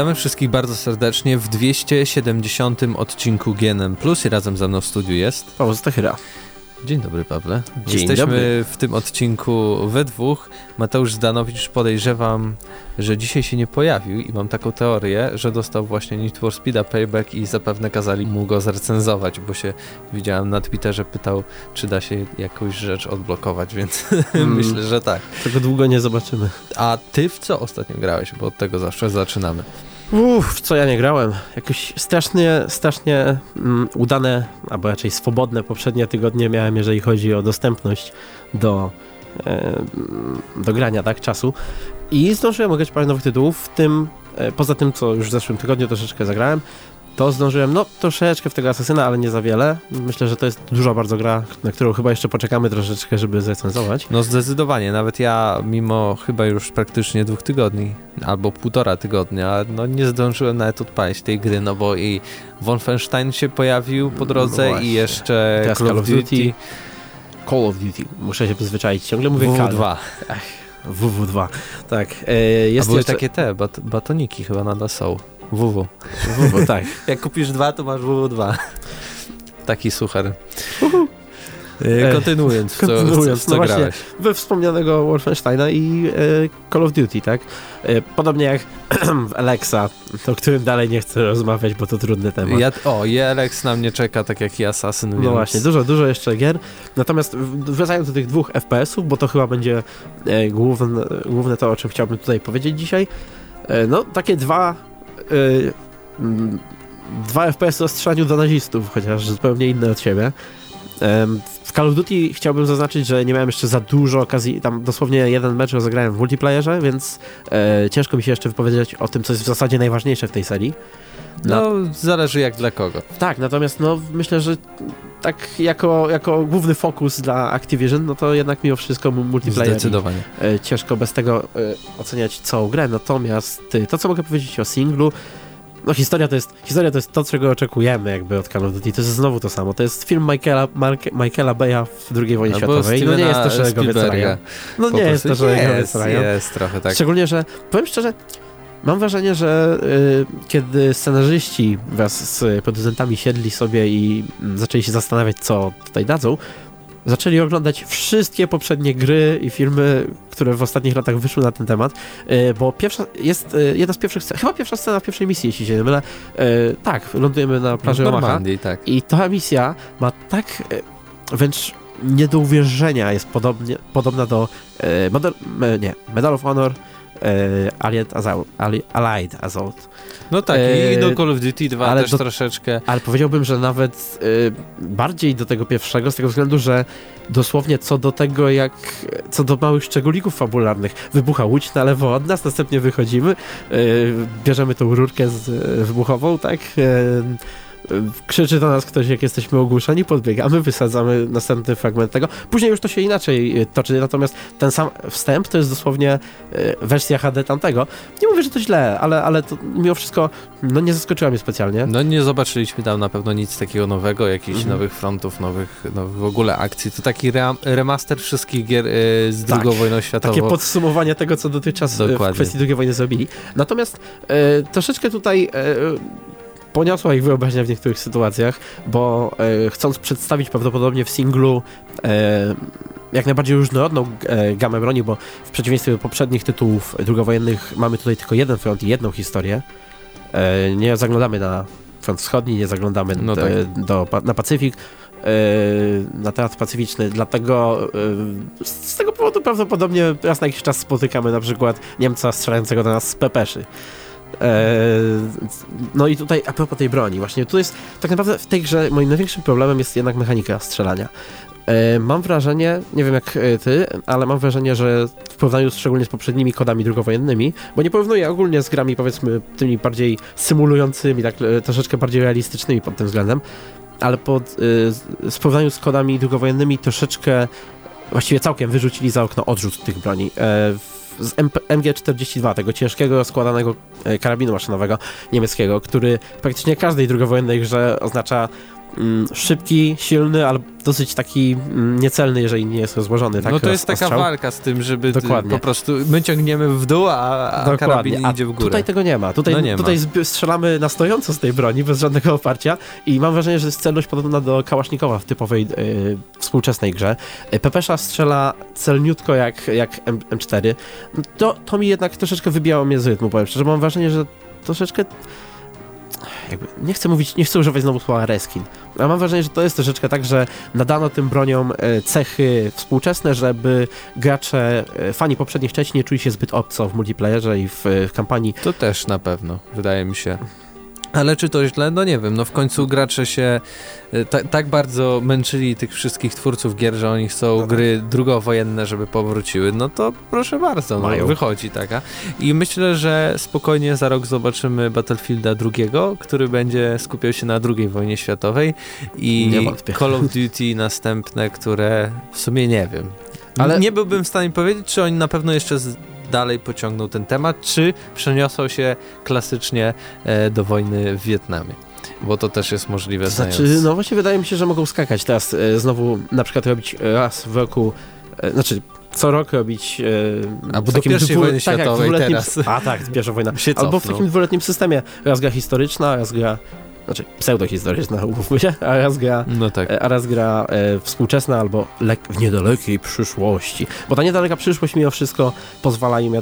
Witamy wszystkich bardzo serdecznie w 270 odcinku GNM Plus i razem ze mną w studiu jest Paweł Stachyra. Dzień dobry, Pawle. Dzień Jesteśmy dobry. w tym odcinku we dwóch. Mateusz Zdanowicz podejrzewam, że dzisiaj się nie pojawił i mam taką teorię, że dostał właśnie Need for Speed'a Payback i zapewne kazali mu go zrecenzować, bo się widziałem na Twitterze, pytał, czy da się jakąś rzecz odblokować, więc Mm. myślę, że tak. Tego długo nie zobaczymy. A ty w co ostatnio grałeś? Bo od tego zawsze zaczynamy. Uff, w co ja nie grałem? Jakoś strasznie, strasznie mm, udane, albo raczej swobodne poprzednie tygodnie miałem, jeżeli chodzi o dostępność do, e, do grania, tak, czasu. I zdążyłem ograć parę nowych tytułów, w tym, e, poza tym, co już w zeszłym tygodniu troszeczkę zagrałem, to zdążyłem, no, troszeczkę w tego Asasyna, ale nie za wiele. Myślę, że to jest duża bardzo gra, na którą chyba jeszcze poczekamy troszeczkę, żeby zrecenzować. No zdecydowanie, nawet ja mimo chyba już praktycznie dwóch tygodni, albo półtora tygodnia, no nie zdążyłem nawet odpalić tej gry, no bo i Wolfenstein się pojawił po drodze No i jeszcze Teraz Call of Duty, Call of Duty, muszę się przyzwyczaić, ciągle mówię Call. WW2. WW2, tak. A jest były jeszcze... takie te, bat batoniki chyba nadal są. WW. WW, tak. Jak kupisz dwa, to masz WW2. Taki suchar. Ej, Kontynuując, w co, kontynuując, w co no właśnie. grałeś. We wspomnianego Wolfensteina i e, Call of Duty, tak? E, podobnie jak w Alexa, o którym dalej nie chcę rozmawiać, bo to trudny temat. Ja, o, i Alex na mnie czeka, tak jak i Assassin, No więc... właśnie, dużo, dużo jeszcze gier. Natomiast wracając do tych dwóch FPS-ów, bo to chyba będzie e, główne, główne to, o czym chciałbym tutaj powiedzieć dzisiaj. E, no, takie dwa e, dwa FPS-y o strzelaniu do nazistów, chociaż zupełnie inne od siebie. W Call of Duty chciałbym zaznaczyć, że nie miałem jeszcze za dużo okazji, tam dosłownie jeden mecz rozegrałem w multiplayerze, więc e, ciężko mi się jeszcze wypowiedzieć o tym, co jest w zasadzie najważniejsze w tej serii. No, zależy jak dla kogo. Tak, natomiast no myślę, że tak jako, jako główny fokus dla Activision, no to jednak mimo wszystko mu- multiplayer. Zdecydowanie. E, ciężko bez tego e, oceniać całą grę, natomiast e, to co mogę powiedzieć o singlu, no historia to jest, historia to jest to, czego oczekujemy jakby od Call of Duty, to jest znowu to samo, to jest film Michaela, Michaela Beya w II wojnie Albo światowej, no nie jest to Stevena szeregowiec. Ryan. No nie jest to szeregowiec jest, Ryan. jest trochę tak. Szczególnie, że powiem szczerze, mam wrażenie, że y, kiedy scenarzyści wraz z producentami siedli sobie i mm, zaczęli się zastanawiać, co tutaj dadzą, zaczęli oglądać wszystkie poprzednie gry i filmy, które w ostatnich latach wyszły na ten temat, y, bo pierwsza jest y, jedna z pierwszych chyba pierwsza scena w pierwszej misji, jeśli się nie mylę. Y, tak, lądujemy na plaży Omaha. Tak. I ta misja ma tak wręcz nie do uwierzenia jest podobnie, podobna do e, nie, Medal of Honor Allied Assault, Allied Assault. No tak, E, i do Call of Duty 2 ale też do- troszeczkę. Ale powiedziałbym, że nawet e, bardziej do tego pierwszego, z tego względu, że dosłownie co do tego, jak co do małych szczególików fabularnych, wybucha łódź na lewo od nas, następnie wychodzimy, e, bierzemy tą rurkę z, e, wybuchową, tak? E, e, krzyczy do nas ktoś, jak jesteśmy ogłuszeni, podbiegamy, wysadzamy następny fragment tego. Później już to się inaczej e, toczy, natomiast ten sam wstęp to jest dosłownie e, wersja HD tamtego. Nie mówię, że to źle, ale, ale to mimo wszystko no, nie zaskoczyła mnie specjalnie. No nie zobaczyliśmy tam na pewno nic takiego nowego, jakichś Mhm. nowych frontów, nowych, nowych w ogóle akcji. To taki rea- remaster wszystkich gier y, z Tak. II wojną światową. Takie podsumowanie tego, co dotychczas e, w Dokładnie. kwestii II wojny zrobili. Natomiast e, troszeczkę tutaj e, poniosła ich wyobraźnia w niektórych sytuacjach, bo e, chcąc przedstawić prawdopodobnie w singlu e, jak najbardziej różnorodną e, gamę broni, bo w przeciwieństwie do poprzednich tytułów drugowojennych mamy tutaj tylko jeden front i jedną historię. E, nie zaglądamy na front wschodni, nie zaglądamy No do, tak. do, pa- na Pacyfik, e, na teatr pacyficzny, dlatego e, z z tego powodu prawdopodobnie raz na jakiś czas spotykamy na przykład Niemca strzelającego do nas z pepeszy. E, no i tutaj a propos tej broni, właśnie tu jest tak naprawdę w tej grze moim największym problemem jest jednak mechanika strzelania. E, mam wrażenie, nie wiem jak e, ty, ale mam wrażenie, że w porównaniu szczególnie z poprzednimi kodami drugowojennymi, bo nie porównuję ogólnie z grami powiedzmy tymi bardziej symulującymi, tak troszeczkę bardziej realistycznymi pod tym względem, ale pod, w porównaniu z kodami drugowojennymi troszeczkę właściwie całkiem wyrzucili za okno odrzut tych broni. Z MP, MG42, tego ciężkiego, składanego e, karabinu maszynowego niemieckiego, który praktycznie każdej drugowojennej grze oznacza mm, szybki, silny, ale dosyć taki mm, niecelny, jeżeli nie jest rozłożony. Tak, no to jest taka ostrzał. walka z tym, żeby Dokładnie. po prostu my ciągniemy w dół, a, a karabin A idzie w górę. Tutaj tego nie ma. Tutaj, No nie ma. tutaj zb- strzelamy na stojąco z tej broni, bez żadnego oparcia i mam wrażenie, że jest celność podobna do Kałasznikowa w typowej y, współczesnej grze. Y, Pepesza strzela celniutko jak, jak M- M4. To, to mi jednak troszeczkę wybijało mnie z rytmu, powiem szczerze. Mam wrażenie, że troszeczkę jakby, nie chcę mówić, nie chcę używać znowu słowa reskin, ale mam wrażenie, że to jest troszeczkę tak, że nadano tym broniom e, cechy współczesne, żeby gracze, e, fani poprzednich części nie czuli się zbyt obco w multiplayerze i w, w kampanii. To też na pewno, wydaje mi się. Ale czy to źle? No nie wiem, no w końcu gracze się e, ta, tak bardzo męczyli tych wszystkich twórców gier, że oni chcą No tak. gry drugowojenne, żeby powróciły, no to proszę bardzo, no, Mają. wychodzi taka. I myślę, że spokojnie za rok zobaczymy Battlefielda drugiego, który będzie skupiał się na II wojnie światowej i. Call of Duty następne, które w sumie nie wiem. Ale- nie byłbym w stanie powiedzieć, czy oni na pewno jeszcze dalej pociągną ten temat, czy przeniosą się klasycznie e, do wojny w Wietnamie. Bo to też jest możliwe. To znaczy, znając- no właśnie wydaje mi się, że mogą skakać teraz e, znowu na przykład robić raz w roku, e, znaczy co rok robić e, Albo w do takim pierwszej dwu- wojny tak, światowej teraz. A tak, pierwsza wojna. Albo w takim dwuletnim systemie. Raz gra historyczna, raz gra, znaczy pseudohistoryczna, umówmy się, a raz gra No tak. e, a raz gra e, współczesna albo w niedalekiej przyszłości. Bo ta niedaleka przyszłość mimo wszystko pozwala im,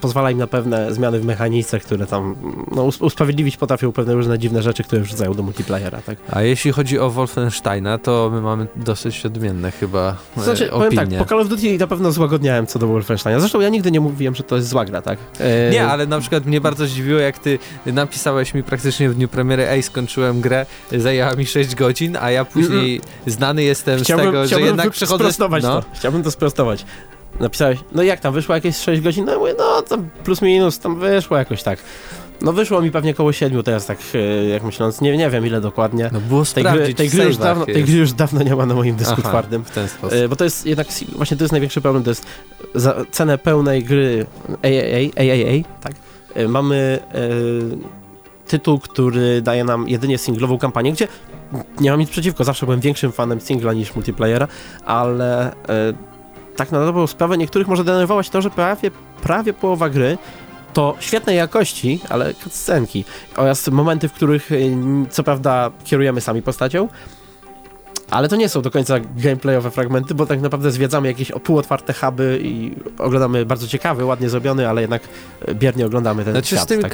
pozwala im na pewne zmiany w mechanice, które tam no, us- usprawiedliwić potrafią pewne różne dziwne rzeczy, które wrzucają do multiplayera. Tak? A jeśli chodzi o Wolfensteina, to my mamy dosyć odmienne chyba e, Znaczy, powiem opinie. tak, po Call of Duty na pewno złagodniałem co do Wolfensteina. Zresztą ja nigdy nie mówiłem, że to jest zła gra, tak? E, Nie, ale na przykład mnie bardzo zdziwiło, jak ty napisałeś mi praktycznie w dniu premiery, ej, skończyłem grę, zajęła mi 6 godzin, a ja później znany jestem Chciałbym, z tego, że jednak przechodzę... sprostować no, to. Chciałbym to sprostować. Napisałeś, no jak tam, wyszło jakieś 6 godzin? No ja mówię, no tam plus minus, tam wyszło jakoś tak. No wyszło mi pewnie koło 7 teraz tak, e, jak myśląc, nie, nie wiem ile dokładnie. no było Tej gry, tej, gry już dawno, tej gry już dawno nie ma na moim dysku Aha, twardym. w ten sposób. E, Bo to jest jednak, właśnie to jest największy problem, to jest za cenę pełnej gry AAA, AAA tak? E, mamy tytuł, który daje nam jedynie singlową kampanię, gdzie nie mam nic przeciwko, zawsze byłem większym fanem singla niż multiplayera, ale e, tak na dobrą sprawę niektórych może denerwować to, że prawie, prawie połowa gry to świetnej jakości, ale cutscenki oraz momenty, w których e, co prawda kierujemy sami postacią, ale to nie są do końca gameplayowe fragmenty, bo tak naprawdę zwiedzamy jakieś półotwarte huby i oglądamy bardzo ciekawy, ładnie zrobiony, ale jednak e, biernie oglądamy ten Znaczy świat. z tymi tak.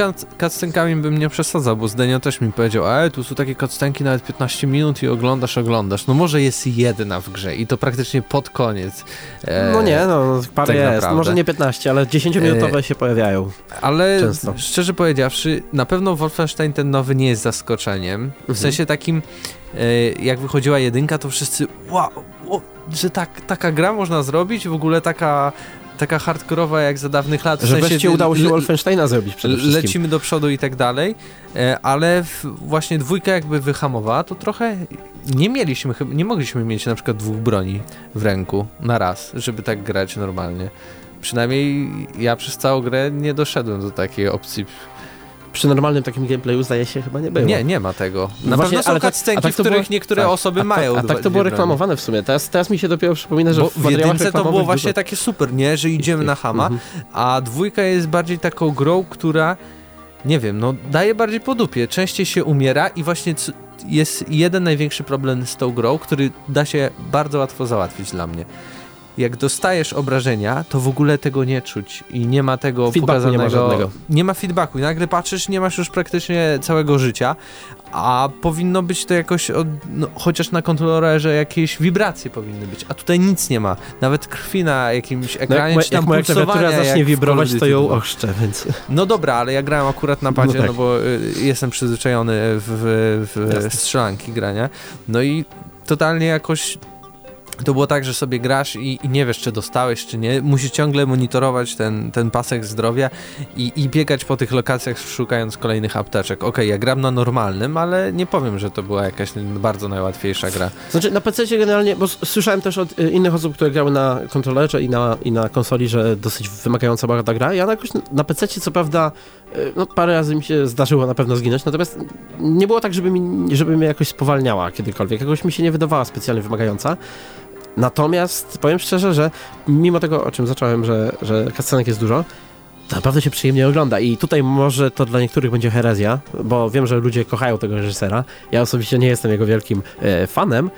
bym nie przesadzał, bo Zdenio też mi powiedział, a tu są takie cutscenki nawet 15 minut i oglądasz, oglądasz. No może jest jedna w grze i to praktycznie pod koniec. E, No nie, no parę tak jest, może nie 15, ale 10-minutowe się pojawiają. Ale Często. szczerze powiedziawszy, na pewno Wolfenstein ten nowy nie jest zaskoczeniem. W Mhm. sensie takim, e, jak wychodziła jedynka, to wszyscy wow, o, że tak, taka gra można zrobić, w ogóle taka, taka hardkorowa jak za dawnych lat. W Że sensie, wreszcie udało się Wolfensteina zrobić przede wszystkim. lecimy do przodu i tak dalej, e, ale właśnie dwójka jakby wyhamowała, to trochę nie mieliśmy, nie mogliśmy mieć na przykład dwóch broni w ręku na raz, żeby tak grać normalnie. Przynajmniej ja przez całą grę nie doszedłem do takiej opcji. Przy normalnym takim gameplayu zdaje się chyba nie było. Nie, nie ma tego. No Na właśnie, pewno są ale tak- cutscenki, a tak w których było- niektóre tak, osoby a, mają tak, a tak to było reklamowane w sumie. Teraz, teraz mi się dopiero przypomina, że Bo w jedynce to było właśnie dużo- takie super, nie? Że idziemy na Hama, Mhm. a dwójka jest bardziej taką grą, która nie wiem, no daje bardziej po dupie. Częściej się umiera i właśnie jest jeden największy problem z tą grą, który da się bardzo łatwo załatwić dla mnie. Jak dostajesz obrażenia, to w ogóle tego nie czuć i nie ma tego Feedbacku nie ma pokazanego. żadnego. nie ma feedbacku i nagle patrzysz, nie masz już praktycznie całego życia, a powinno być to jakoś, od, no, chociaż na kontrolerze jakieś wibracje powinny być, a tutaj nic nie ma. Nawet krwi na jakimś No, ekranie, jak, czy tam jak klawiatura zacznie wibrować, to ją ochrzczę, więc... No dobra, ale ja grałem akurat na padzie, No no, tak. bo y, jestem przyzwyczajony w, w, w strzelanki grania. No i totalnie jakoś to było tak, że sobie grasz i, i nie wiesz, czy dostałeś, czy nie. Musisz ciągle monitorować ten, ten pasek zdrowia i, i biegać po tych lokacjach, szukając kolejnych apteczek. Okej, ja gram na normalnym, ale nie powiem, że to była jakaś bardzo najłatwiejsza gra. Znaczy na PC generalnie, bo słyszałem też od y, innych osób, które grały na kontrolerze i na, i na konsoli, że dosyć wymagająca była ta gra. Ja na, jakoś na PC co prawda no, parę razy mi się zdarzyło na pewno zginąć, natomiast nie było tak, żeby, mi, żeby mnie jakoś spowalniała kiedykolwiek. Jakoś mi się nie wydawała specjalnie wymagająca. Natomiast powiem szczerze, że mimo tego, o czym zacząłem, że, że kastanek jest dużo, naprawdę się przyjemnie ogląda i tutaj może to dla niektórych będzie herezja, bo wiem, że ludzie kochają tego reżysera. Ja osobiście nie jestem jego wielkim e, fanem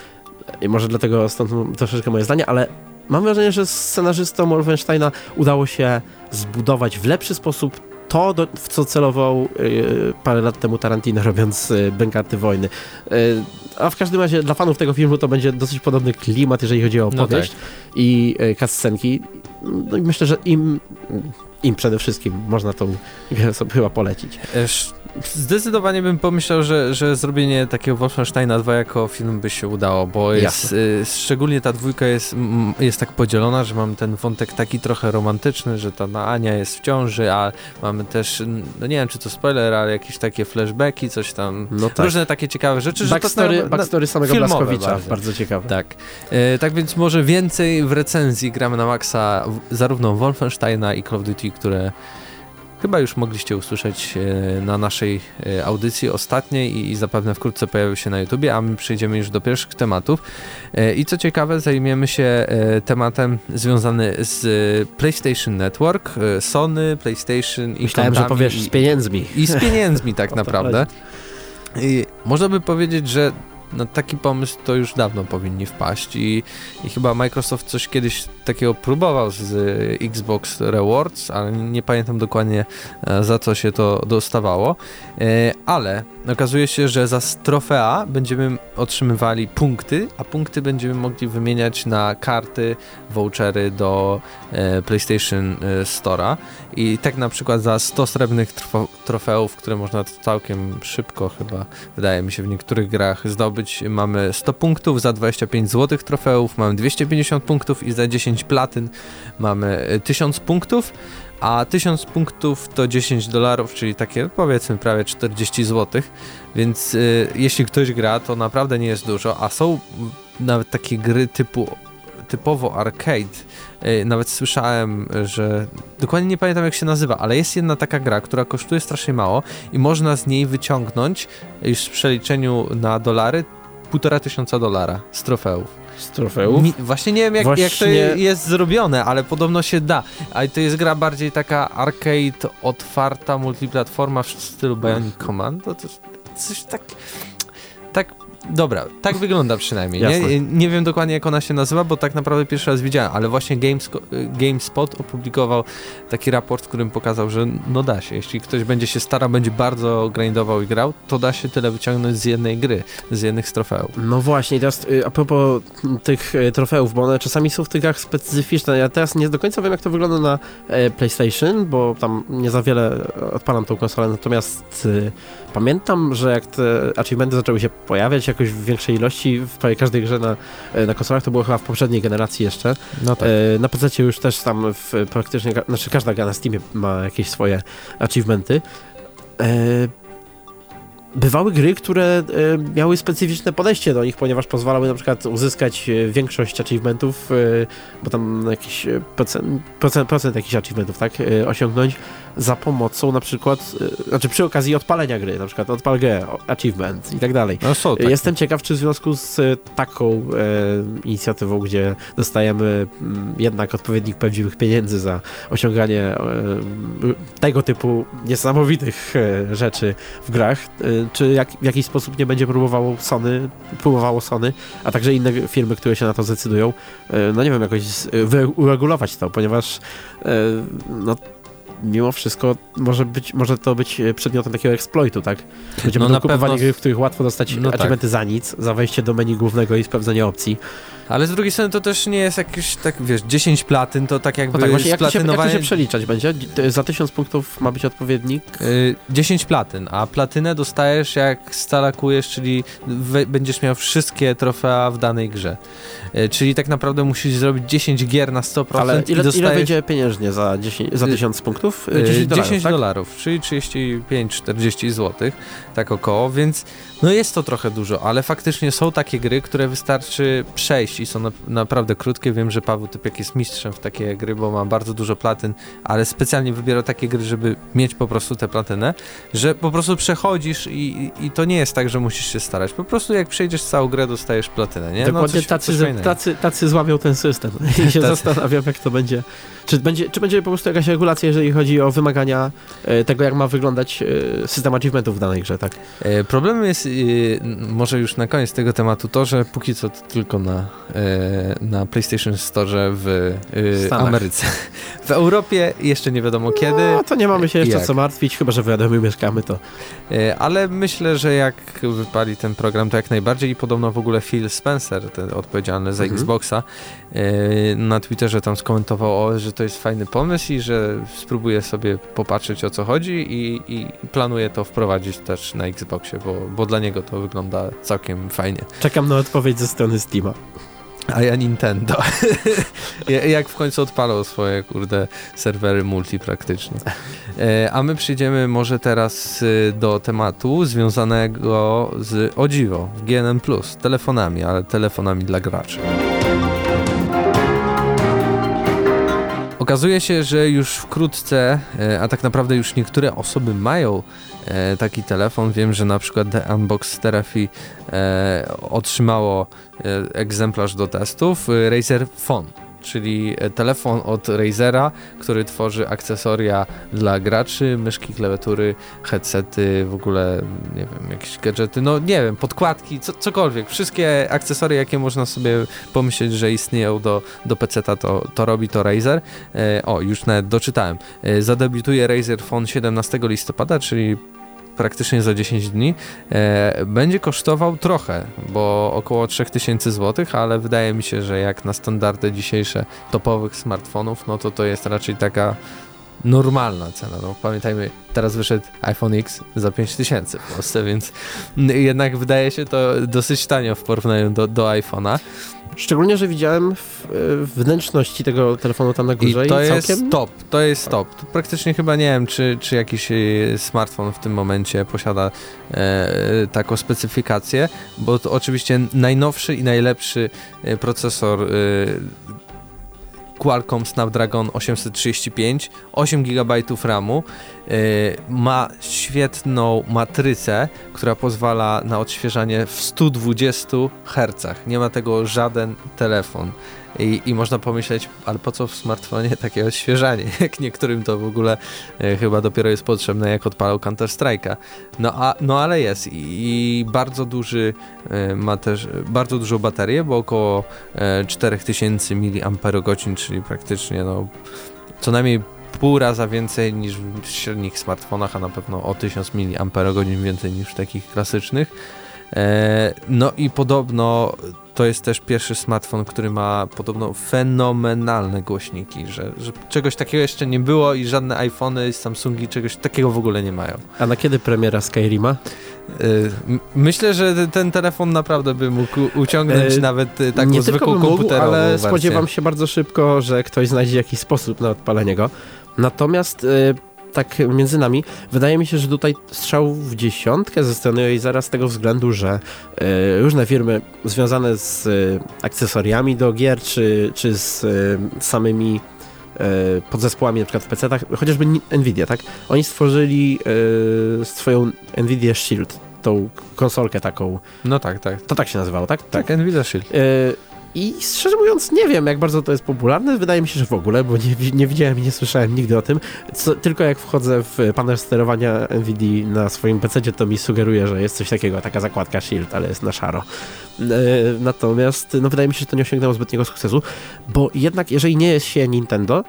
i może dlatego stąd troszeczkę moje zdanie, ale mam wrażenie, że scenarzystom Wolfensteina udało się zbudować w lepszy sposób to, do, w co celował y, parę lat temu Tarantino, robiąc y, Bękarty Wojny. Y, a w każdym razie dla fanów tego filmu to będzie dosyć podobny klimat, jeżeli chodzi o opowieść no tak. i y, cutscenki. No i myślę, że im, im przede wszystkim można tą grę sobie chyba polecić. Zdecydowanie bym pomyślał, że, że zrobienie takiego Wolfensteina 2 jako film by się udało, bo jest, y, szczególnie ta dwójka jest, jest tak podzielona, że mam ten wątek taki trochę romantyczny, że ta Ania jest w ciąży, a mamy też, no nie wiem czy to spoiler, ale jakieś takie flashbacki, coś tam, no tak. różne takie ciekawe rzeczy. Backstory, że to backstory samego Blaskowicza, bardzo. bardzo ciekawe. Tak, y, tak więc może więcej w recenzji gramy na maksa zarówno Wolfensteina i Call of Duty, które chyba już mogliście usłyszeć e, na naszej e, audycji ostatniej i zapewne wkrótce pojawił się na YouTubie, a my przejdziemy już do pierwszych tematów. E, I co ciekawe, zajmiemy się tematem związany z PlayStation Network, Sony, PlayStation i Myślałem, że powiesz i, z pieniędzmi. I z pieniędzmi tak naprawdę. I można by powiedzieć, że na taki pomysł to już dawno powinni wpaść i, i chyba Microsoft coś kiedyś takiego próbował z Xbox Rewards, ale nie pamiętam dokładnie e, za co się to dostawało, e, ale okazuje się, że za trofea będziemy otrzymywali punkty, a punkty będziemy mogli wymieniać na karty, vouchery do e, PlayStation Store'a. I tak na przykład za 100 srebrnych trofeów, które można całkiem szybko chyba, wydaje mi się, w niektórych grach zdobyć, mamy 100 punktów, za 25 złotych trofeów mamy 250 punktów i za 10 platyn mamy 1000 e, punktów, a 1000 punktów to 10 dolarów, czyli takie powiedzmy prawie 40 zł, więc y, jeśli ktoś gra, to naprawdę nie jest dużo, a są nawet takie gry typu typowo arcade. Y, nawet słyszałem, że dokładnie nie pamiętam jak się nazywa, ale jest jedna taka gra, która kosztuje strasznie mało i można z niej wyciągnąć już w przeliczeniu na dolary półtora tysiąca dolara z trofeów. Z trofeów? Nie, właśnie nie wiem jak, właśnie... jak to jest zrobione, ale podobno się da. Ale to jest gra bardziej taka arcade, otwarta, multiplatforma w stylu Bionic Command. To, to coś tak... Dobra, tak wygląda przynajmniej. Nie? nie wiem dokładnie jak ona się nazywa, bo tak naprawdę pierwszy raz widziałem, ale właśnie Games, GameSpot opublikował taki raport, w którym pokazał, że no da się. Jeśli ktoś będzie się starał, będzie bardzo grindował i grał, to da się tyle wyciągnąć z jednej gry, z jednych z trofeów. No właśnie, teraz y, a propos tych y, trofeów, bo one czasami są w tych grach specyficzne. Ja teraz nie do końca wiem, jak to wygląda na e, PlayStation, bo tam nie za wiele odpalam tą konsolę, natomiast y, pamiętam, że jak te achievementy zaczęły się pojawiać, jakoś w większej ilości w prawie każdej grze na, e, na konsolach, to było chyba w poprzedniej generacji jeszcze. No tak. E, na PC już też tam w praktycznie, znaczy każda gra na Steamie ma jakieś swoje achievementy. E, bywały gry, które e, miały specyficzne podejście do nich, ponieważ pozwalały na przykład uzyskać e, większość achievementów, bo tam jakiś procent, procent, procent jakichś achievementów, tak, osiągnąć za pomocą na przykład, znaczy przy okazji odpalenia gry, na przykład odpal grę, achievement i tak dalej. No są, tak. Jestem ciekaw, czy w związku z taką e, inicjatywą, gdzie dostajemy m, mm, jednak odpowiednik prawdziwych pieniędzy za osiąganie e, tego typu niesamowitych e, rzeczy w grach, czy jak, w jakiś sposób nie będzie próbowało Sony, próbowało Sony, a także inne firmy, które się na to zdecydują, no nie wiem, jakoś uregulować to, ponieważ no mimo wszystko może, być, może to być przedmiotem takiego exploitu, tak? Będziemy no kupowali pewno... gry, w których łatwo dostać no achievementy tak. za nic, za wejście do menu głównego i sprawdzenie opcji. Ale z drugiej strony to też nie jest jakieś, tak wiesz, 10 platyn, to tak jakby no tak, właśnie, jak, to się, jak to się przeliczać będzie? Za 1000 punktów ma być odpowiednik? Yy, 10 platyn, a platynę dostajesz jak stalakujesz, czyli będziesz miał wszystkie trofea w danej grze. Yy, czyli tak naprawdę musisz zrobić 10 gier na 100% Ale ile, dostajesz... ile wyjdzie pieniężnie za, 10, za 1000 punktów? złotów? 10 10 dolarów, 10 tak? dolarów, czyli 35-40 zł, tak około, więc no jest to trochę dużo, ale faktycznie są takie gry, które wystarczy przejść i są na, naprawdę krótkie. Wiem, że Paweł Typiak jest mistrzem w takie gry, bo ma bardzo dużo platyn, ale specjalnie wybiera takie gry, żeby mieć po prostu tę platynę, że po prostu przechodzisz i, i to nie jest tak, że musisz się starać. Po prostu jak przejdziesz całą grę, dostajesz platynę, nie? Dokładnie no, coś, tacy, coś tacy, tacy złamią ten system i się Tacy. zastanawiam, jak to będzie. Czy będzie, czy będzie po prostu jakaś regulacja, jeżeli chodzi o wymagania e, tego, jak ma wyglądać e, system achievementów w danej grze, tak? E, Problemem jest, może już na koniec tego tematu, to, że póki co to tylko na, na PlayStation Store w Stanach. Ameryce. W Europie jeszcze nie wiadomo kiedy, No, to nie mamy się jeszcze Jak? co martwić, chyba że w Radomiu mieszkamy, to ale myślę, że jak wypali ten program, to jak najbardziej i podobno w ogóle Phil Spencer, ten odpowiedzialny za Mhm. Xboxa, na Twitterze tam skomentował, że to jest fajny pomysł i że spróbuje sobie popatrzeć o co chodzi i, i planuje to wprowadzić też na Xboxie, bo, bo dla niego to wygląda całkiem fajnie. czekam na odpowiedź ze strony Steama. A ja Nintendo. Ja- Jak w końcu odpalą swoje, kurde, serwery multi praktycznie. E, A my przyjdziemy może teraz y, do tematu związanego z, o dziwo, GNM+, telefonami, ale telefonami dla graczy. Okazuje się, że już wkrótce, e, a tak naprawdę już niektóre osoby mają e, taki telefon. Wiem, że na przykład The Unbox Therapy e, otrzymało egzemplarz do testów Razer Phone, czyli e, telefon od Razera, który tworzy akcesoria dla graczy, myszki, klawiatury, headsety, w ogóle nie wiem, jakieś gadżety, no nie wiem, podkładki, co, cokolwiek. Wszystkie akcesoria, jakie można sobie pomyśleć, że istnieją do, do PC-ta, to, to robi to Razer. E, o, już nawet doczytałem. E, zadebiutuje Razer Phone 17 listopada, czyli praktycznie za 10 dni. E, będzie kosztował trochę, bo około 3000 zł, ale wydaje mi się, że jak na standardy dzisiejsze topowych smartfonów, no to to jest raczej taka normalna cena. No, pamiętajmy, teraz wyszedł iPhone X za 5000 w Polsce, więc jednak wydaje się to dosyć tanio w porównaniu do, do iPhone'a. Szczególnie, że widziałem w, e, wnętrzności tego telefonu tam na I górze i, to całkiem... jest top, to jest top. To praktycznie chyba nie wiem, czy, czy jakiś e, smartfon w tym momencie posiada e, taką specyfikację, bo to oczywiście najnowszy i najlepszy e, procesor e, Qualcomm Snapdragon 835, 8 GB RAMu, e, ma świetną matrycę, która pozwala na odświeżanie w 120 Hz. Nie ma tego żaden telefon. I, I można pomyśleć, ale po co w smartfonie takie odświeżanie? Jak niektórym to w ogóle e, chyba dopiero jest potrzebne, jak odpalał Counter Strike'a. No, no ale jest i, i bardzo duży e, ma też bardzo dużą baterię, bo około e, 4000 mAh, czyli praktycznie no, co najmniej pół raza więcej niż w średnich smartfonach, a na pewno o 1000 mAh więcej niż w takich klasycznych. E, no i podobno to jest też pierwszy smartfon, który ma podobno fenomenalne głośniki, że, że czegoś takiego jeszcze nie było i żadne iPhony, Samsungi czegoś takiego w ogóle nie mają. A na kiedy premiera Skyrima? M- Myślę, że te- ten telefon naprawdę by mógł uciągnąć E, nawet y, taką nie tylko zwykłą by mógł, ale wersję. spodziewam się bardzo szybko, że ktoś znajdzie jakiś sposób na odpalenie go. Natomiast e, tak między nami, wydaje mi się, że tutaj strzał w dziesiątkę ze strony Razera z tego względu, że e, różne firmy związane z e, akcesoriami do gier, czy, czy z e, samymi podzespołami na przykład w PC-tach, chociażby Nvidia, tak? Oni stworzyli swoją Nvidia Shield, tą konsolkę taką, No tak, tak. to tak się nazywało, tak? Tak, Nvidia Shield. I szczerze mówiąc, nie wiem, jak bardzo to jest popularne. Wydaje mi się, że w ogóle, bo nie, nie widziałem i nie słyszałem nigdy o tym. Co, tylko jak wchodzę w panel sterowania NVIDIA na swoim PC, to mi sugeruje, że jest coś takiego, taka zakładka Shield, ale jest na szaro. E, natomiast no, wydaje mi się, że to nie osiągnęło zbytniego sukcesu, bo jednak, jeżeli nie jest się Nintendo,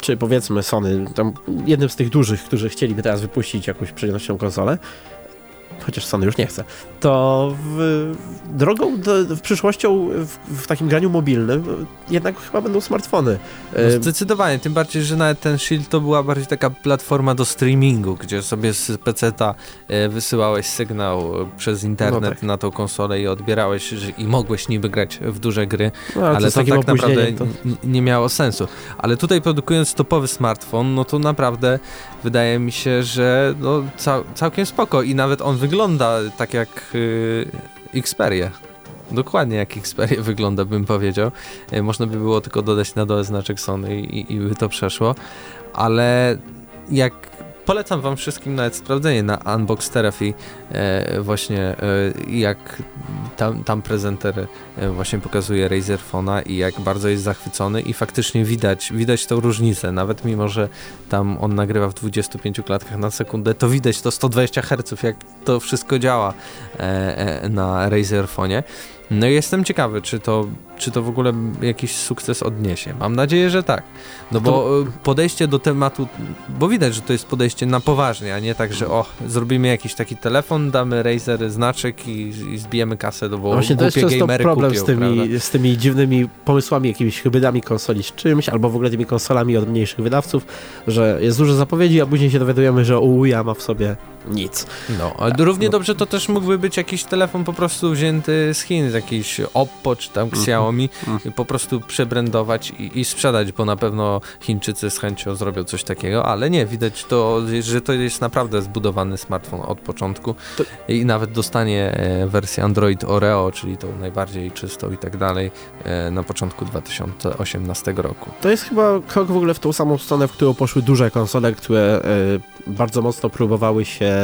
czy powiedzmy Sony, tam jednym z tych dużych, którzy chcieliby teraz wypuścić jakąś przenośną konsolę, chociaż Sony już nie chce, to w, drogą do, w przyszłością w, w, takim graniu mobilnym jednak chyba będą smartfony. No zdecydowanie, tym bardziej, że nawet ten Shield to była bardziej taka platforma do streamingu, gdzie sobie z PC-ta e, wysyłałeś sygnał przez internet no tak. na tą konsolę i odbierałeś i mogłeś niby grać w duże gry, no, ale, ale to tak naprawdę to... nie miało sensu. Ale tutaj produkując topowy smartfon, no to naprawdę wydaje mi się, że no, cał, całkiem spoko i nawet on wygląda tak jak yy, Xperia. Dokładnie jak Xperia wygląda, bym powiedział. Yy, można by było tylko dodać na dole znaczek Sony i, i by to przeszło. Ale jak polecam wam wszystkim nawet sprawdzenie na Unbox Therapy e, właśnie e, jak tam, tam prezenter e, właśnie pokazuje Razer Phone'a i jak bardzo jest zachwycony i faktycznie widać, widać tą różnicę, nawet mimo, że tam on nagrywa w 25 klatkach na sekundę, to widać to 120 Hz, jak to wszystko działa na Razer Phone'ie. No i jestem ciekawy, czy to, czy to w ogóle jakiś sukces odniesie. Mam nadzieję, że tak. No bo to... E, podejście do tematu, bo widać, że to jest podejście na poważnie, a nie tak, że o, zrobimy jakiś taki telefon, damy Razer znaczek i, i zbijemy kasę, no bo no Właśnie to jest często problem kupią, z, tymi, z tymi dziwnymi pomysłami, jakimiś hybrydami konsoli z czymś, albo w ogóle tymi konsolami od mniejszych wydawców, że jest dużo zapowiedzi, a później się dowiadujemy, że UUJA ma w sobie nic. No, ale tak, równie no. dobrze to też mógłby być jakiś telefon po prostu wzięty z Chin, z jakiś Oppo czy tam mhm. Xiaomi, -hmm. po prostu przebrandować i, i, sprzedać, bo na pewno Chińczycy z chęcią zrobią coś takiego, ale nie, widać to, że to jest naprawdę zbudowany smartfon od początku to... i nawet dostanie e, wersję Android Oreo, czyli tą najbardziej czystą i tak dalej, e, na początku 2018 roku. To jest chyba krok w ogóle w tą samą stronę, w którą poszły duże konsole, które e, bardzo mocno próbowały się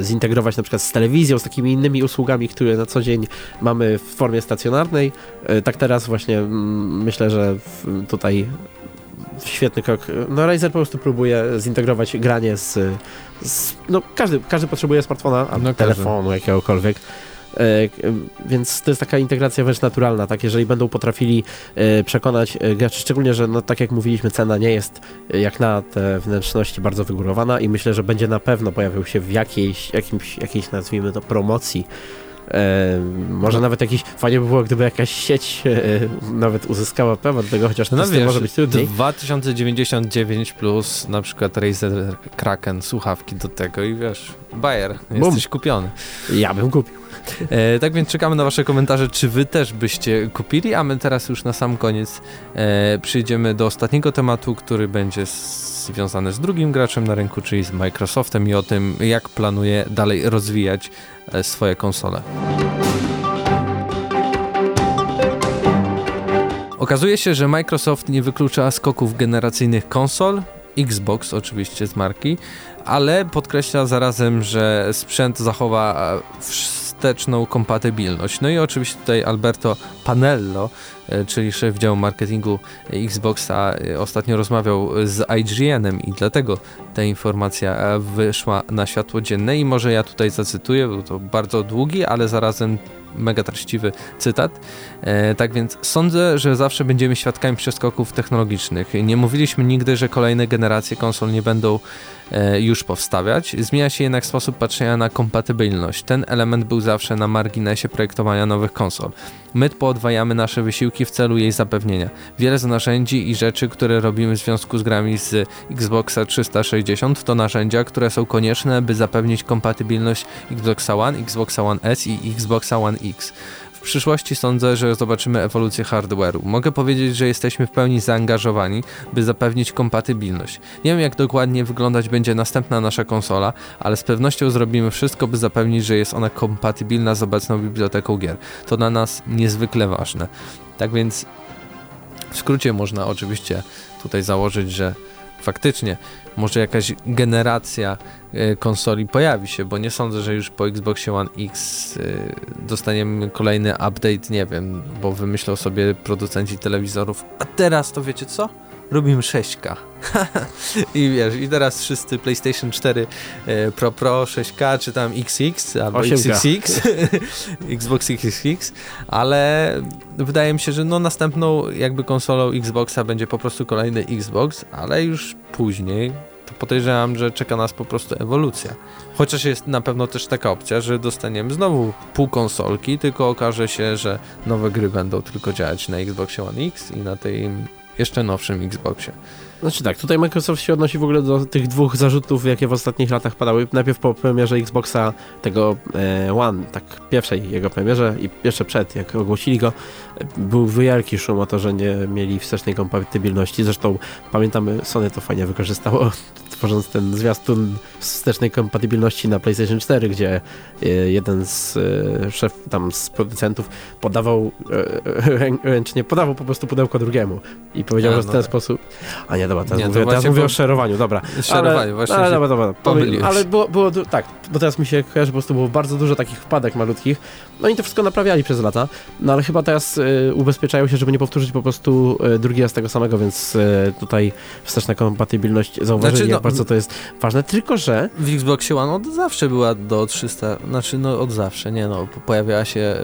Y, zintegrować na przykład z telewizją, z takimi innymi usługami, które na co dzień mamy w formie stacjonarnej. Y, tak teraz właśnie mm, myślę, że tutaj świetny krok. No Razer po prostu próbuje zintegrować granie z, z no każdy, każdy potrzebuje smartfona, no telefonu jakiegokolwiek. E, więc to jest taka integracja wręcz naturalna, tak, jeżeli będą potrafili e, przekonać e, graczy, szczególnie, że no, tak jak mówiliśmy, cena nie jest jak na te wnętrzności bardzo wygórowana i myślę, że będzie na pewno pojawił się w jakiejś, jakimś, jakiejś nazwijmy to promocji E, może nawet jakiś, fajnie by było, gdyby jakaś sieć e, nawet uzyskała prawo do tego, chociaż no to wiesz, może być trudniej. 2099 plus na przykład Razer Kraken, słuchawki do tego i wiesz, Bayer, jesteś kupiony. Ja bym kupił. E, tak więc czekamy na wasze komentarze, czy wy też byście kupili, a my teraz już na sam koniec e, przyjdziemy do ostatniego tematu, który będzie związany z drugim graczem na rynku, czyli z Microsoftem i o tym, jak planuje dalej rozwijać e, swoje konsole. Okazuje się, że Microsoft nie wyklucza skoków generacyjnych konsol, Xbox oczywiście z marki, ale podkreśla zarazem, że sprzęt zachowa wsteczną kompatybilność. No i oczywiście tutaj Alberto Panello, czyli szef działu marketingu Xboxa, e, ostatnio rozmawiał z IGN-em i dlatego ta informacja e, wyszła na światło dzienne i może ja tutaj zacytuję, bo to bardzo długi, ale zarazem mega treściwy cytat. E, tak więc sądzę, że zawsze będziemy świadkami przeskoków technologicznych. Nie mówiliśmy nigdy, że kolejne generacje konsol nie będą e, już powstawiać. Zmienia się jednak sposób patrzenia na kompatybilność. Ten element był zawsze na marginesie projektowania nowych konsol. My podwajamy nasze wysiłki w celu jej zapewnienia. Wiele z narzędzi i rzeczy, które robimy w związku z grami z Xboxa 360 to narzędzia, które są konieczne, by zapewnić kompatybilność Xboxa One, Xboxa One S i Xboxa One X. Przyszłości sądzę, że zobaczymy ewolucję hardware'u. Mogę powiedzieć, że jesteśmy w pełni zaangażowani, by zapewnić kompatybilność. Nie wiem jak dokładnie wyglądać będzie następna nasza konsola, ale z pewnością zrobimy wszystko, by zapewnić, że jest ona kompatybilna z obecną biblioteką gier. To dla nas niezwykle ważne. Tak więc w skrócie można oczywiście tutaj założyć, że faktycznie może jakaś generacja e, konsoli pojawi się, bo nie sądzę, że już po Xboxie One X e, dostaniemy kolejny update, nie wiem, bo wymyślą sobie producenci telewizorów, a teraz to wiecie co? Robimy 6K. I wiesz, i teraz wszyscy PlayStation 4 e, Pro Pro 6K, czy tam XX, albo 8K. XXX, Xbox XXX, ale wydaje mi się, że no następną jakby konsolą Xboxa będzie po prostu kolejny Xbox, ale już później to podejrzewam, że czeka nas po prostu ewolucja. Chociaż jest na pewno też taka opcja, że dostaniemy znowu pół konsolki, tylko okaże się, że nowe gry będą tylko działać na Xbox One X i na tej jeszcze nowszym Xboxie. Znaczy tak, tutaj Microsoft się odnosi w ogóle do tych dwóch zarzutów, jakie w ostatnich latach padały. Najpierw po premierze Xboxa tego e, One, tak pierwszej jego premierze i jeszcze przed, jak ogłosili go, był wielki szum o to, że nie mieli wstecznej kompatybilności. Zresztą pamiętamy, Sony to fajnie wykorzystało, tworząc ten zwiastun wstecznej kompatybilności na PlayStation 4, gdzie e, jeden z e, szef tam z producentów podawał e, ręcznie, podawał po prostu pudełko drugiemu i powiedział, A, że w no ten tak. sposób a nie, dobra, teraz Nie, mówię, teraz właśnie mówię po- o szerowaniu, dobra. Szerowaniu, ale, właśnie Ale, się dobra, dobra. pomyliłeś. Ale było, było tak, bo teraz mi się kojarzy, po prostu było bardzo dużo takich wpadek malutkich. No i to wszystko naprawiali przez lata, no ale chyba teraz y, ubezpieczają się, żeby nie powtórzyć po prostu y, drugi raz tego samego, więc y, tutaj wsteczna kompatybilność, zauważyli Znaczy, jak no, bardzo to jest ważne, tylko że W Xboxie One od zawsze była do 300, znaczy no od zawsze, nie no, po- pojawiała się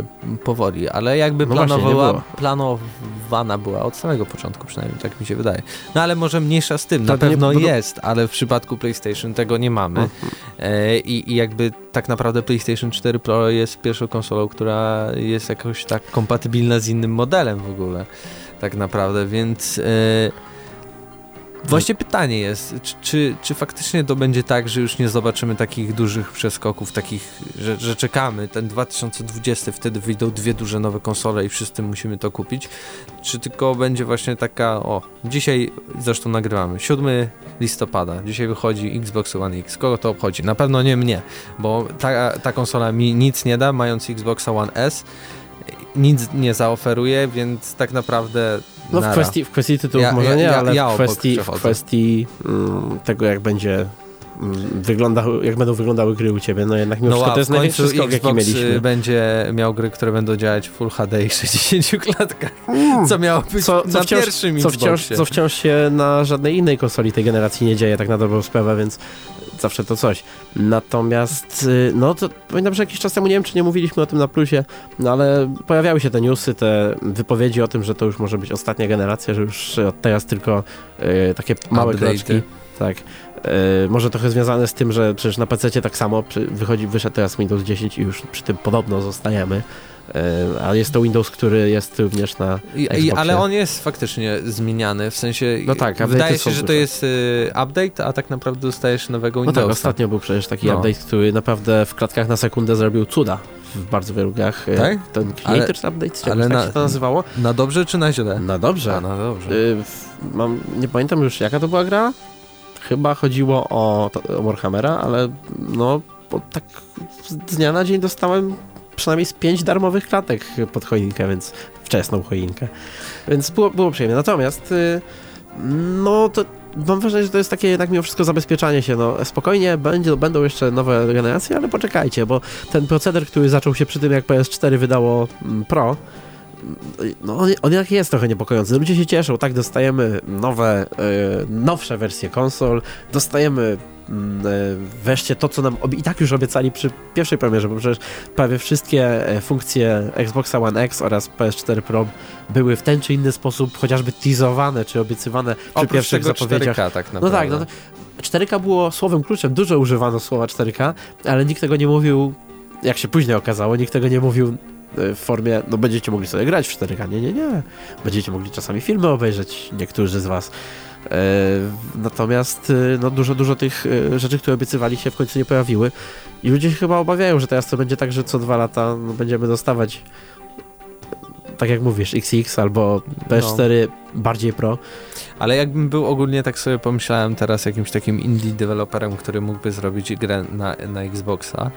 powoli, ale jakby No właśnie, nie planowała, było. planowana była od samego początku przynajmniej, tak mi się wydaje. No ale może mniejsza z tym, na nie- pewno to- jest, ale w przypadku PlayStation tego nie mamy Mhm. e, i, i jakby tak naprawdę PlayStation 4 Pro jest pierwszą konsolą, która jest jakoś tak kompatybilna z innym modelem w ogóle, tak naprawdę, więc... E, Właśnie pytanie jest, czy, czy, czy faktycznie to będzie tak, że już nie zobaczymy takich dużych przeskoków, takich, że, że czekamy, ten 2020, wtedy wyjdą dwie duże nowe konsole i wszyscy musimy to kupić, czy tylko będzie właśnie taka, o, dzisiaj zresztą nagrywamy, 7 listopada, dzisiaj wychodzi Xbox One X, kogo to obchodzi? Na pewno nie mnie, bo ta, ta konsola mi nic nie da, mając Xboxa One S, nic nie zaoferuje, więc tak naprawdę no w kwestii, w kwestii tytułów Ja- może ja- nie, ja- ale w kwestii, w kwestii mm, tego jak będzie mm, wyglądały, jak będą wyglądały gry u ciebie, no jednak mimo No wszystko a to jest największy skok jaki Xbox mieliśmy. y, będzie miał gry, które będą działać w Full HD i 60 klatkach, co miało być Mm. Co- co na wciąż- pierwszym co wciąż, co wciąż się na żadnej innej konsoli tej generacji nie dzieje, tak na dobrą sprawę, więc zawsze to coś. Natomiast, y, no to pamiętam, że jakiś czas temu, nie wiem czy nie mówiliśmy o tym na plusie, no ale pojawiały się te newsy, te wypowiedzi o tym, że to już może być ostatnia generacja, że już od teraz tylko y, takie małe Update'y. kroczki. Tak. Y, może trochę związane z tym, że przecież na PC tak samo przy, wychodzi, wyszedł teraz Windows 10 i już przy tym podobno zostajemy. Y, a jest to Windows, który jest również na I, ale on jest faktycznie zmieniany, w sensie No tak, wydaje się, że to jest y, update, a tak naprawdę dostajesz nowego No tak, Windowsa. ostatnio był przecież taki No. update, który naprawdę w klatkach na sekundę zrobił cuda w bardzo wielu grach. E, Tak? Ten Ale- Creators Update, czy ale ale tak na- się to nazywało? Na dobrze czy na źle? No dobrze. A, na dobrze. Y, w- mam, nie pamiętam już jaka to była gra. Chyba chodziło o, o Warhammera, ale no tak z dnia na dzień dostałem przynajmniej z pięć darmowych klatek pod choinkę, więc wczesną choinkę. Więc było, było przyjemnie. Natomiast y, no to mam wrażenie, że to jest takie jednak mimo wszystko zabezpieczanie się. No, spokojnie, będzie, będą jeszcze nowe generacje, ale poczekajcie, bo ten proceder, który zaczął się przy tym, jak PS4 wydało mm, Pro, no on, on jednak jest trochę niepokojący. Ludzie się cieszą, tak, dostajemy nowe, e, nowsze wersje konsol, dostajemy mm, e, wreszcie to, co nam i tak już obiecali przy pierwszej premierze, bo przecież prawie wszystkie e, funkcje Xboxa One X oraz PS4 Pro były w ten czy inny sposób chociażby teasowane czy obiecywane przy Oprócz pierwszych tego zapowiedziach. 4K tak No tak, no to 4K było słowem kluczem, dużo używano słowa 4K, ale nikt tego nie mówił, jak się później okazało, nikt tego nie mówił w formie, no będziecie mogli sobie grać w 4K, nie, nie, nie. Będziecie mogli czasami filmy obejrzeć, niektórzy z was. E, natomiast e, no, dużo, dużo tych e, rzeczy, które obiecywali się w końcu nie pojawiły i ludzie się chyba obawiają, że teraz to będzie tak, że co dwa lata no, będziemy dostawać tak jak mówisz, XX albo PS4 bardziej Pro. Ale jakbym był ogólnie, tak sobie pomyślałem teraz jakimś takim indie deweloperem, który mógłby zrobić grę na, na Xboxa,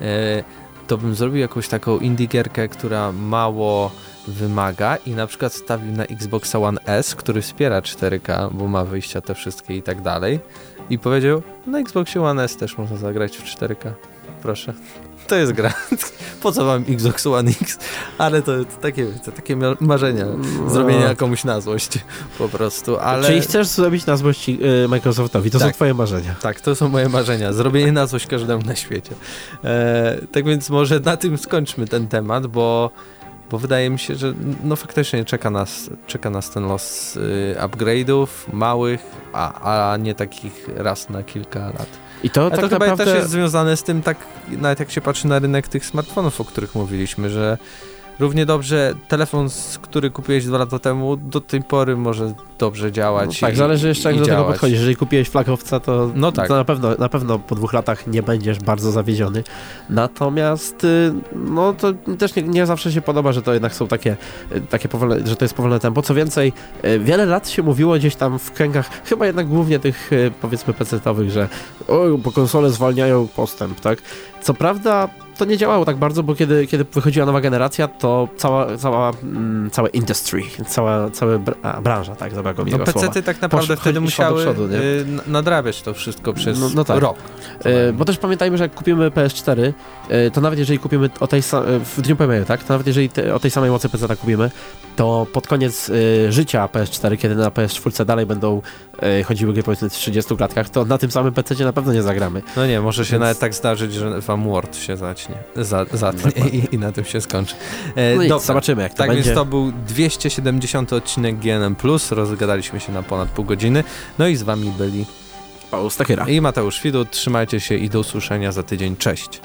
e, to bym zrobił jakąś taką indie gierkę, która mało wymaga i na przykład stawił na Xboxa One S, który wspiera 4K, bo ma wyjścia te wszystkie i tak dalej i powiedział, na Xboxie One S też można zagrać w 4K. Proszę. To jest gra. Po co wam Xbox One X? Ale to, to takie, to takie marzenia. Zrobienia komuś na złość po prostu, ale... Czyli chcesz zrobić na złość y, Microsoftowi, to są Tak. twoje marzenia. Tak, to są moje marzenia. Zrobienie na złość każdemu na świecie. E, tak więc może na tym skończmy ten temat, bo bo wydaje mi się, że no faktycznie czeka nas, czeka nas ten los y, upgrade'ów małych, a, a nie takich raz na kilka lat. I to A tak to chyba naprawdę... też jest związane z tym, tak nawet jak się patrzy na rynek tych smartfonów, o których mówiliśmy, że równie dobrze telefon, który kupiłeś dwa lata temu, do tej pory może dobrze No działać. tak, i, zależy jeszcze jak do tego działać. podchodzisz. Jeżeli kupiłeś flagowca, to, No tak. to na, pewno, na pewno po dwóch latach nie będziesz bardzo zawiedziony. Natomiast y, no to też nie, nie zawsze się podoba, że to jednak są takie, y, takie powolne, że to jest powolne tempo. Co więcej, y, wiele lat się mówiło gdzieś tam w kręgach, chyba jednak głównie tych powiedzmy pecetowych, że o, bo konsole zwalniają postęp, tak? Co prawda to nie działało tak bardzo, bo kiedy, kiedy wychodziła nowa generacja, to cała, cała, mm, całe industry, cała, cała br a, branża, tak, zabrakło mi No tego słowa. PC tak naprawdę Posz- wtedy musiały przodu, y, nadrabiać to wszystko przez No- no tak. rok. E, bo też pamiętajmy, że jak kupimy PS4, e, to nawet jeżeli kupimy o tej w dniu premiery, tak? To nawet jeżeli te, o tej samej mocy PC kupimy, to pod koniec życia PS4, kiedy na PS4 dalej będą chodziły gry powiedzmy w 30 klatkach, to na tym samym PC na pewno nie zagramy. No nie, może się Więc- nawet tak zdarzyć, że wam Word się zacznie, za, zatnie i, i na tym się skończy. E, No dobra. zobaczymy jak to Tak będzie. więc to był 270 odcinek GNM+, rozgadaliśmy się na ponad pół godziny, no i z wami byli Paul Stachyra. i Mateusz Widut, trzymajcie się i do usłyszenia za tydzień, cześć!